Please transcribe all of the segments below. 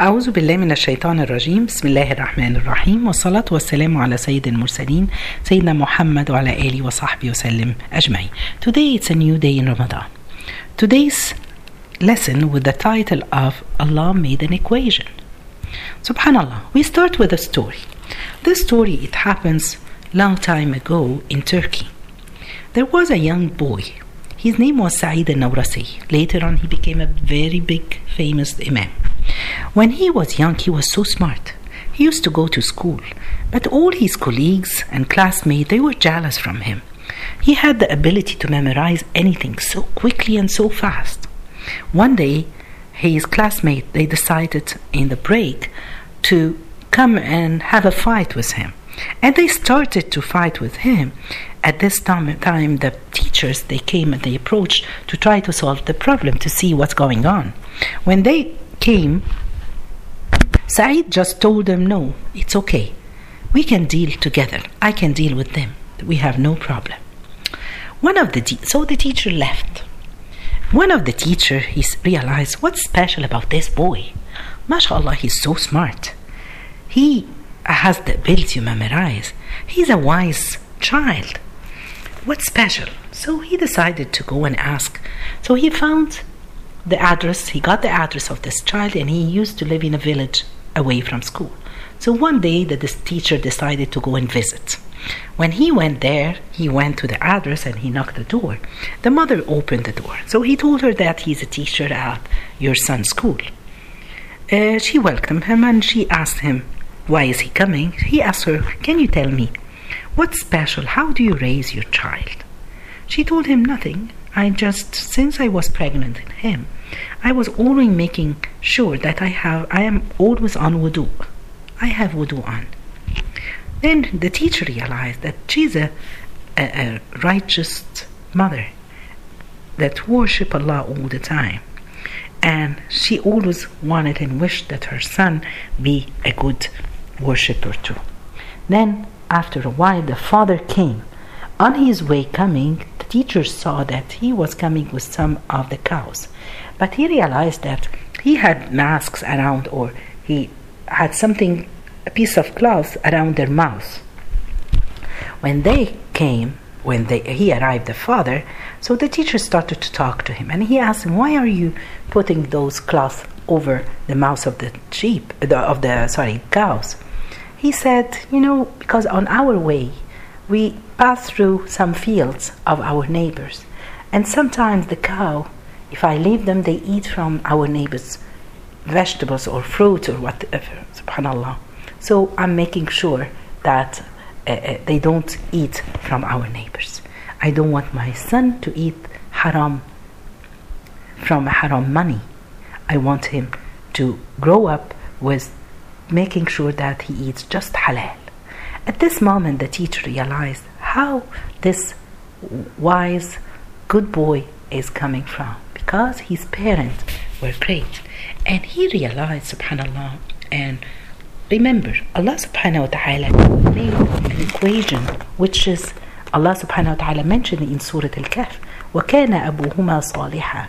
أعوذ بالله من الشيطان الرجيم بسم الله الرحمن الرحيم والصلاة والسلام على سيد المرسلين سيدنا محمد وعلى آله وصحبه وسلم أجمعين Today it's a new day in Ramadan Today's lesson with the title of Allah made an equation Subhanallah we start with a story This story it happens long time ago in Turkey There was a young boy his name was Sa'id al-Nawrasi. Later on, he became a very big, famous imam. When he was young, he was so smart. He used to go to school, but all his colleagues and classmates, they were jealous from him. He had the ability to memorize anything so quickly and so fast. One day, his classmates, they decided in the break to come and have a fight with him. And they started to fight with him. At this time, time, the teachers they came and they approached to try to solve the problem to see what's going on. When they came, Said just told them, "No, it's okay. We can deal together. I can deal with them. We have no problem." One of the so the teacher left. One of the teacher he realized what's special about this boy. MashaAllah, he's so smart. He has the ability to memorize. He's a wise child. What's special? So he decided to go and ask. So he found the address, he got the address of this child, and he used to live in a village away from school. So one day that this teacher decided to go and visit. When he went there, he went to the address and he knocked the door. The mother opened the door. So he told her that he's a teacher at your son's school. Uh, she welcomed him and she asked him, Why is he coming? He asked her, Can you tell me what's special? How do you raise your child? She told him nothing. I just, since I was pregnant in him, I was always making sure that I have, I am always on wudu. I have wudu on. Then the teacher realized that she's a, a, a righteous mother that worship Allah all the time. And she always wanted and wished that her son be a good worshipper too. Then, after a while, the father came. On his way coming, teacher saw that he was coming with some of the cows. But he realized that he had masks around, or he had something, a piece of cloth around their mouths. When they came, when they, he arrived, the father, so the teacher started to talk to him, and he asked him, "Why are you putting those cloths over the mouths of the sheep, the, of the sorry cows?" He said, "You know, because on our way, we pass through some fields of our neighbors, and sometimes the cow, if I leave them, they eat from our neighbors' vegetables or fruit or whatever. Subhanallah. So I'm making sure that." uh, they don't eat from our neighbors. I don't want my son to eat haram from haram money. I want him to grow up with making sure that he eats just halal. At this moment, the teacher realized how this wise, good boy is coming from because his parents were great. And he realized, subhanAllah, and Remember, Allah subhanahu wa ta'ala made an equation which is Allah subhanahu wa ta'ala mentioned in Surah Al-Kahf, وَكَانَ أَبُوهُمَا صَالِحًا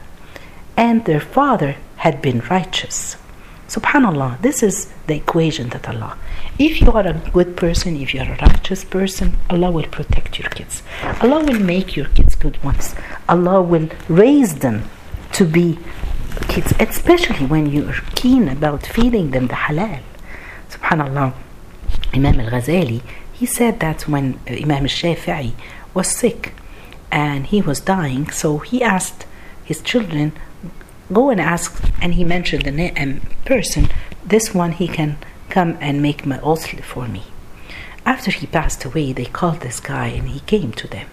And their father had been righteous. Subhanallah, this is the equation that Allah. If you are a good person, if you are a righteous person, Allah will protect your kids. Allah will make your kids good ones. Allah will raise them to be kids, especially when you are keen about feeding them the halal. Subhanallah, Imam al Ghazali, he said that when uh, Imam al Shafi'i was sick and he was dying, so he asked his children, go and ask, and he mentioned the name, person, this one he can come and make my ghusl for me. After he passed away, they called this guy and he came to them.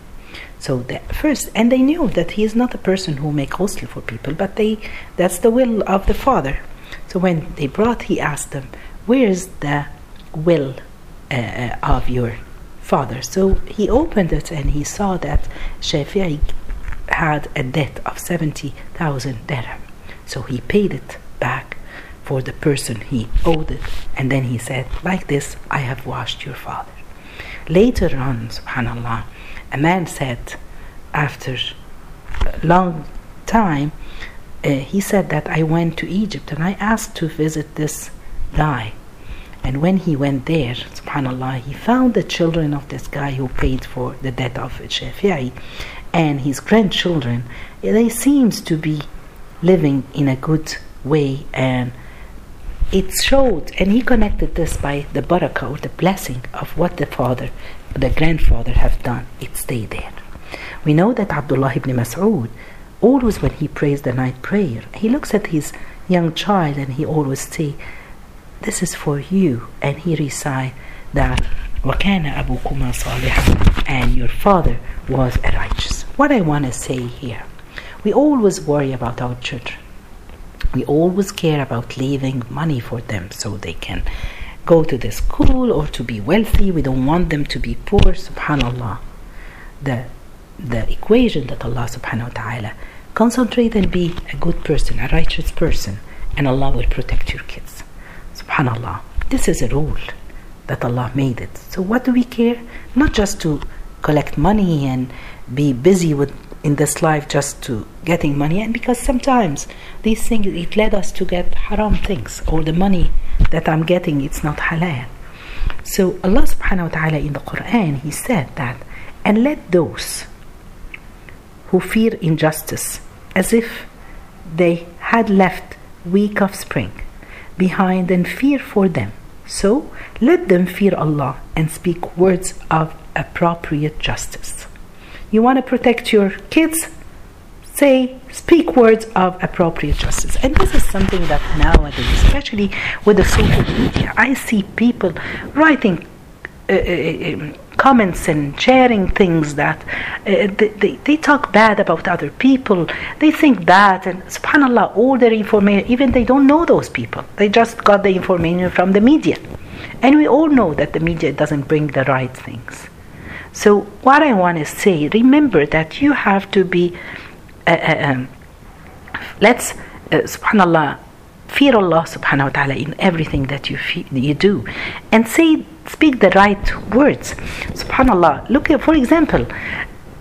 So the first, and they knew that he is not a person who make ghusl for people, but they that's the will of the father. So when they brought, he asked them, where is the will uh, of your father? So he opened it and he saw that Shafi'i had a debt of 70,000 dirham. So he paid it back for the person he owed it. And then he said, like this, I have washed your father. Later on, subhanAllah, a man said, after a long time, uh, he said that I went to Egypt and I asked to visit this guy. And when he went there, subhanAllah, he found the children of this guy who paid for the debt of Shafi'i and his grandchildren, they seems to be living in a good way and it showed and he connected this by the barakah or the blessing of what the father the grandfather have done. It stayed there. We know that abdullah ibn mas'ud always when he prays the night prayer he looks at his young child and he always say this is for you and he recite that wakana abuhuma salihah and your father was a righteous what I want to say here we always worry about our children we always care about leaving money for them so they can go to the school or to be wealthy. We don't want them to be poor. Subhanallah. The the equation that Allah subhanahu wa ta'ala concentrate and be a good person, a righteous person, and Allah will protect your kids. Subhanallah. This is a rule that Allah made it. So what do we care? Not just to collect money and be busy with in this life just to getting money. And because sometimes these things it led us to get haram things or the money that I'm getting it's not halal. So Allah subhanahu wa ta'ala in the Quran he said that and let those who fear injustice as if they had left weak offspring behind and fear for them. So let them fear Allah and speak words of appropriate justice you want to protect your kids, say, speak words of appropriate justice. And this is something that nowadays, especially with the social media, I see people writing uh, uh, um, comments and sharing things that uh, they, they, they, talk bad about other people. They think bad, and subhanAllah, all their information, even they don't know those people. They just got the information from the media. And we all know that the media doesn't bring the right things. So, what I want to say, remember that you have to be, uh, uh, um, let's, uh, subhanAllah, fear Allah subhanahu wa ta'ala in everything that you, you do. And say, speak the right words. Subhanallah, look at, for example,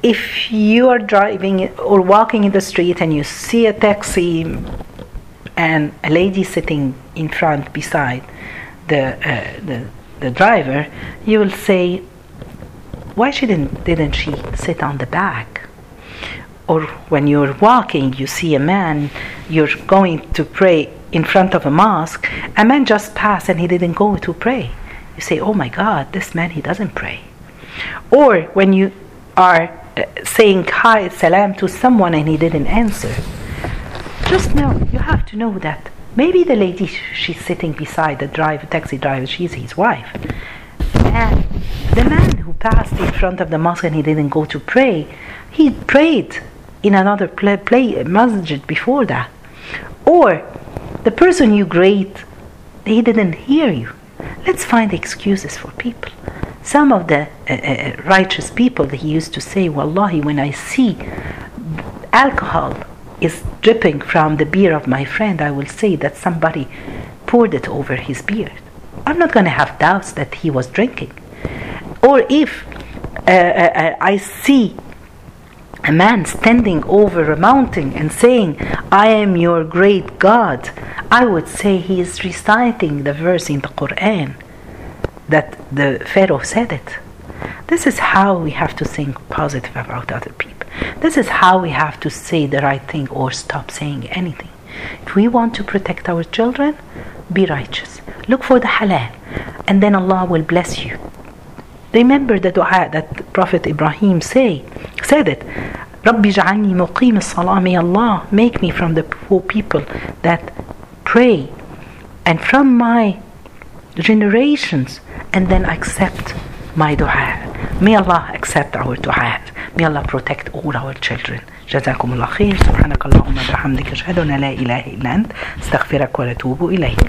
if you are driving or walking in the street and you see a taxi and a lady sitting in front beside the, uh, the, the driver, you will say, why didn't didn't she sit on the back? Or when you're walking, you see a man, you're going to pray in front of a mosque, a man just passed and he didn't go to pray. You say, oh my God, this man, he doesn't pray. Or when you are uh, saying hi, salam to someone and he didn't answer, just know, you have to know that maybe the lady she's sitting beside the driver, taxi driver, she's his wife. And the man who passed in front of the mosque and he didn't go to pray, he prayed in another play, play masjid before that. Or the person you greet, he didn't hear you. Let's find excuses for people. Some of the uh, uh, righteous people, they used to say, Wallahi, when I see alcohol is dripping from the beer of my friend, I will say that somebody poured it over his beard. I'm not going to have doubts that he was drinking. Or if uh, uh, I see a man standing over a mountain and saying, I am your great God, I would say he is reciting the verse in the Quran that the Pharaoh said it. This is how we have to think positive about other people. This is how we have to say the right thing or stop saying anything. If we want to protect our children, be righteous. Look for the halal, and then Allah will bless you. Remember the dua that Prophet Ibrahim say, said it. رَبِّ جَعَلْنِي مُقِيمِ الصَّلَاةِ May Allah make me from the poor people that pray and from my generations and then accept my dua. May Allah accept our dua. May Allah protect all our children. جزاكم الله خير سبحانك اللهم وبحمدك أشهد أن لا إله إلا أنت استغفرك وأتوب إليك